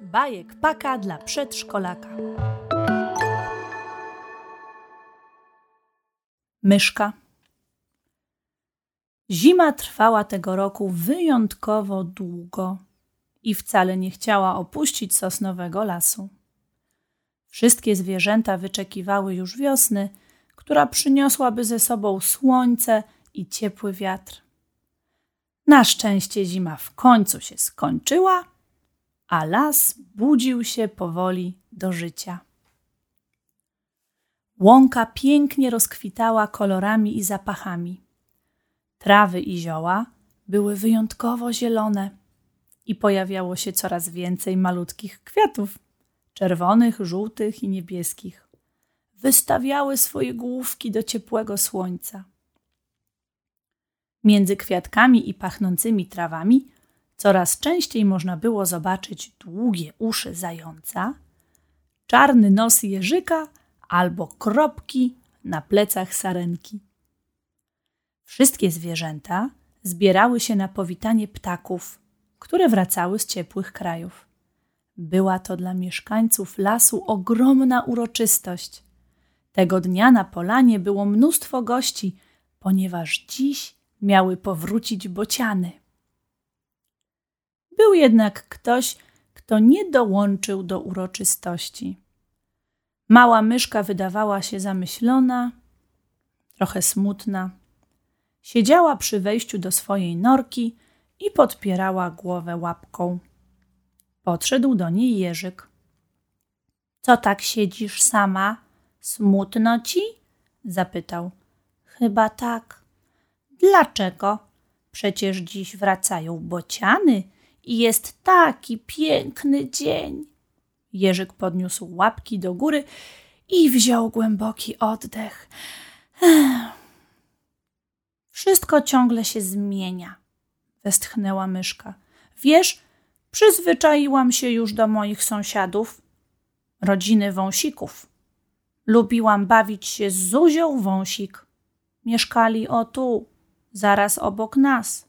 Bajek paka dla przedszkolaka. Myszka. Zima trwała tego roku wyjątkowo długo i wcale nie chciała opuścić sosnowego lasu. Wszystkie zwierzęta wyczekiwały już wiosny, która przyniosłaby ze sobą słońce i ciepły wiatr. Na szczęście zima w końcu się skończyła, a las budził się powoli do życia. Łąka pięknie rozkwitała kolorami i zapachami. Trawy i zioła były wyjątkowo zielone i pojawiało się coraz więcej malutkich kwiatów czerwonych, żółtych i niebieskich. Wystawiały swoje główki do ciepłego słońca. Między kwiatkami i pachnącymi trawami coraz częściej można było zobaczyć długie uszy zająca, czarny nos jeżyka albo kropki na plecach sarenki. Wszystkie zwierzęta zbierały się na powitanie ptaków, które wracały z ciepłych krajów. Była to dla mieszkańców lasu ogromna uroczystość. Tego dnia na polanie było mnóstwo gości, ponieważ dziś miały powrócić bociany. Był jednak ktoś, kto nie dołączył do uroczystości. Mała myszka wydawała się zamyślona, trochę smutna. Siedziała przy wejściu do swojej norki i podpierała głowę łapką. Podszedł do niej Jerzyk. Co tak siedzisz sama? Smutno ci? zapytał. Chyba tak. Dlaczego? Przecież dziś wracają bociany i jest taki piękny dzień. Jerzyk podniósł łapki do góry i wziął głęboki oddech. Wszystko ciągle się zmienia, westchnęła myszka. Wiesz, przyzwyczaiłam się już do moich sąsiadów, rodziny wąsików. Lubiłam bawić się z Zuzią Wąsik. Mieszkali o tu, zaraz obok nas.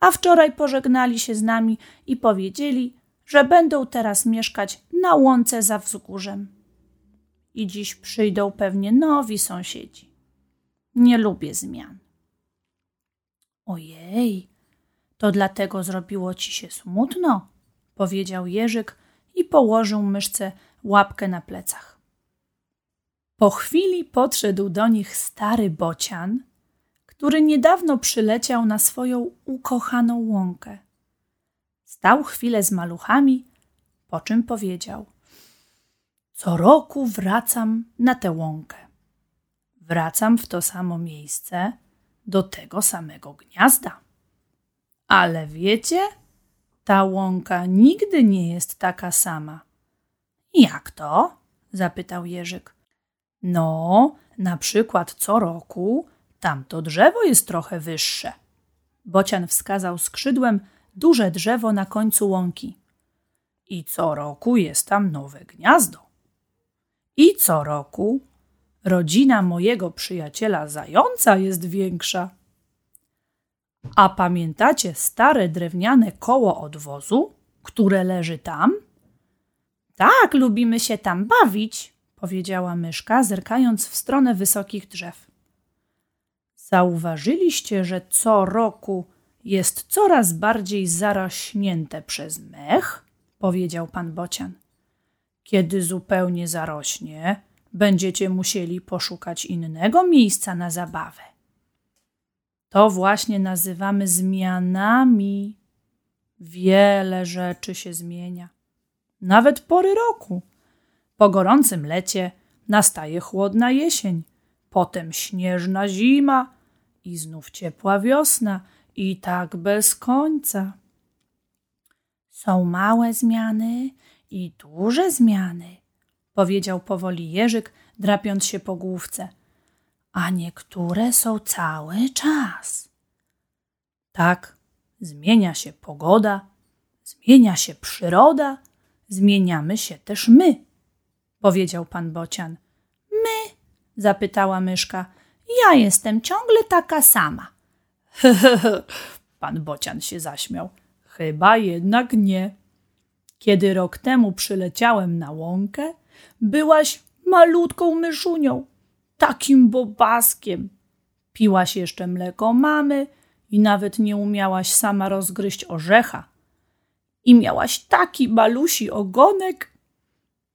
A wczoraj pożegnali się z nami i powiedzieli, że będą teraz mieszkać na łące za wzgórzem. I dziś przyjdą pewnie nowi sąsiedzi. Nie lubię zmian. Ojej, to dlatego zrobiło ci się smutno, powiedział Jerzyk i położył myszce łapkę na plecach. Po chwili podszedł do nich stary bocian, który niedawno przyleciał na swoją ukochaną łąkę. Stał chwilę z maluchami, po czym powiedział: Co roku wracam na tę łąkę. Wracam w to samo miejsce, do tego samego gniazda. Ale wiecie, ta łąka nigdy nie jest taka sama. Jak to? zapytał Jerzyk. No, na przykład co roku tamto drzewo jest trochę wyższe. Bocian wskazał skrzydłem duże drzewo na końcu łąki. I co roku jest tam nowe gniazdo. I co roku rodzina mojego przyjaciela zająca jest większa. A pamiętacie stare drewniane koło odwozu, które leży tam? Tak, lubimy się tam bawić, powiedziała myszka, zerkając w stronę wysokich drzew. Zauważyliście, że co roku jest coraz bardziej zarośnięte przez mech? powiedział pan Bocian. Kiedy zupełnie zarośnie, będziecie musieli poszukać innego miejsca na zabawę. To właśnie nazywamy zmianami. Wiele rzeczy się zmienia, nawet pory roku. Po gorącym lecie nastaje chłodna jesień, potem śnieżna zima i znów ciepła wiosna i tak bez końca. Są małe zmiany i duże zmiany, powiedział powoli Jerzyk, drapiąc się po główce. A niektóre są cały czas. Tak, zmienia się pogoda, zmienia się przyroda, zmieniamy się też my, powiedział pan Bocian. My? zapytała myszka. Ja jestem ciągle taka sama. Pan Bocian się zaśmiał. Chyba jednak nie. Kiedy rok temu przyleciałem na łąkę, byłaś malutką myszunią, takim bobaskiem. Piłaś jeszcze mleko mamy i nawet nie umiałaś sama rozgryźć orzecha. I miałaś taki malusi ogonek.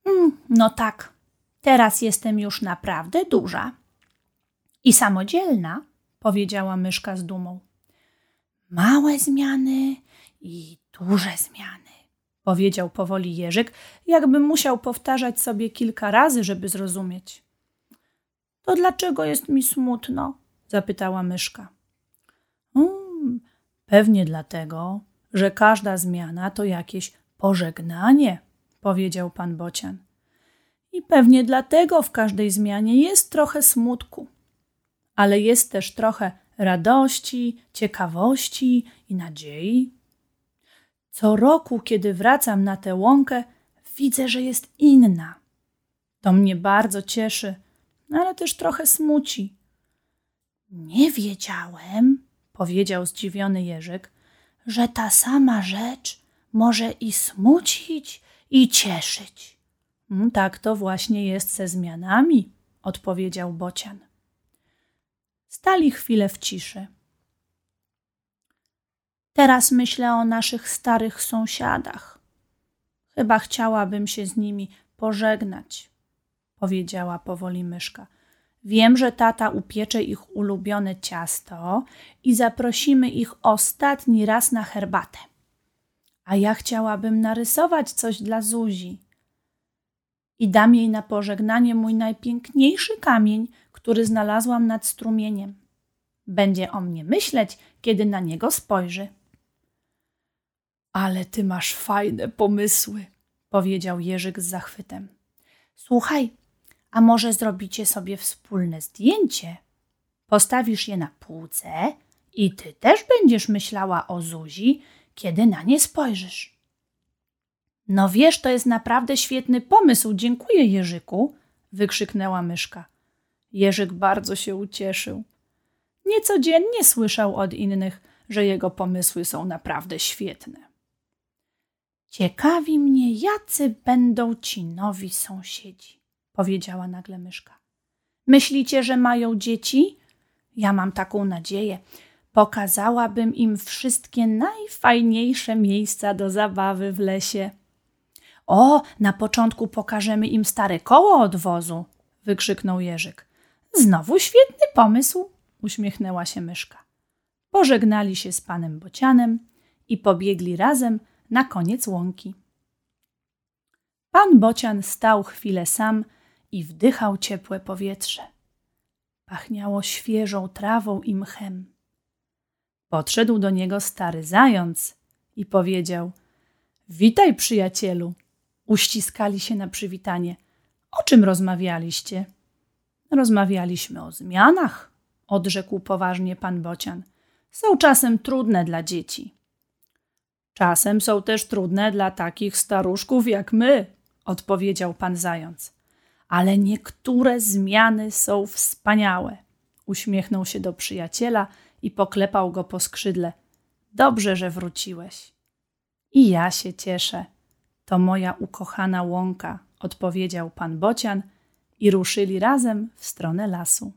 Mm, no tak, teraz jestem już naprawdę duża. I samodzielna, powiedziała myszka z dumą. Małe zmiany i duże zmiany, powiedział powoli Jerzyk, jakby musiał powtarzać sobie kilka razy, żeby zrozumieć. To dlaczego jest mi smutno? zapytała myszka. Um, pewnie dlatego, że każda zmiana to jakieś pożegnanie, powiedział pan Bocian. I pewnie dlatego w każdej zmianie jest trochę smutku, ale jest też trochę radości, ciekawości i nadziei. Co roku, kiedy wracam na tę łąkę, widzę, że jest inna. To mnie bardzo cieszy, ale też trochę smuci. Nie wiedziałem, powiedział zdziwiony Jerzyk, że ta sama rzecz może i smucić, i cieszyć. Mm, tak to właśnie jest ze zmianami, odpowiedział Bocian. Stali chwilę w ciszy. Teraz myślę o naszych starych sąsiadach. Chyba chciałabym się z nimi pożegnać, powiedziała powoli myszka. Wiem, że tata upiecze ich ulubione ciasto i zaprosimy ich ostatni raz na herbatę. A ja chciałabym narysować coś dla Zuzi. I dam jej na pożegnanie mój najpiękniejszy kamień, który znalazłam nad strumieniem. Będzie o mnie myśleć, kiedy na niego spojrzy. Ale ty masz fajne pomysły, powiedział Jerzyk z zachwytem. Słuchaj, a może zrobicie sobie wspólne zdjęcie? Postawisz je na półce i ty też będziesz myślała o Zuzi, kiedy na nie spojrzysz. No wiesz, to jest naprawdę świetny pomysł. Dziękuję, Jerzyku, wykrzyknęła myszka. Jerzyk bardzo się ucieszył. Niecodziennie słyszał od innych, że jego pomysły są naprawdę świetne. Ciekawi mnie, jacy będą ci nowi sąsiedzi, powiedziała nagle myszka. Myślicie, że mają dzieci? Ja mam taką nadzieję. Pokazałabym im wszystkie najfajniejsze miejsca do zabawy w lesie. O, na początku pokażemy im stare koło od wozu, wykrzyknął Jerzyk. Znowu świetny pomysł, uśmiechnęła się myszka. Pożegnali się z panem Bocianem i pobiegli razem na koniec łąki. Pan Bocian stał chwilę sam i wdychał ciepłe powietrze. Pachniało świeżą trawą i mchem. Podszedł do niego stary zając i powiedział: Witaj, przyjacielu. Uściskali się na przywitanie. O czym rozmawialiście? Rozmawialiśmy o zmianach, odrzekł poważnie pan Bocian. Są czasem trudne dla dzieci. Czasem są też trudne dla takich staruszków jak my, odpowiedział pan zając. Ale niektóre zmiany są wspaniałe. Uśmiechnął się do przyjaciela i poklepał go po skrzydle. Dobrze, że wróciłeś. I ja się cieszę. To moja ukochana łąka, odpowiedział pan Bocian i ruszyli razem w stronę lasu.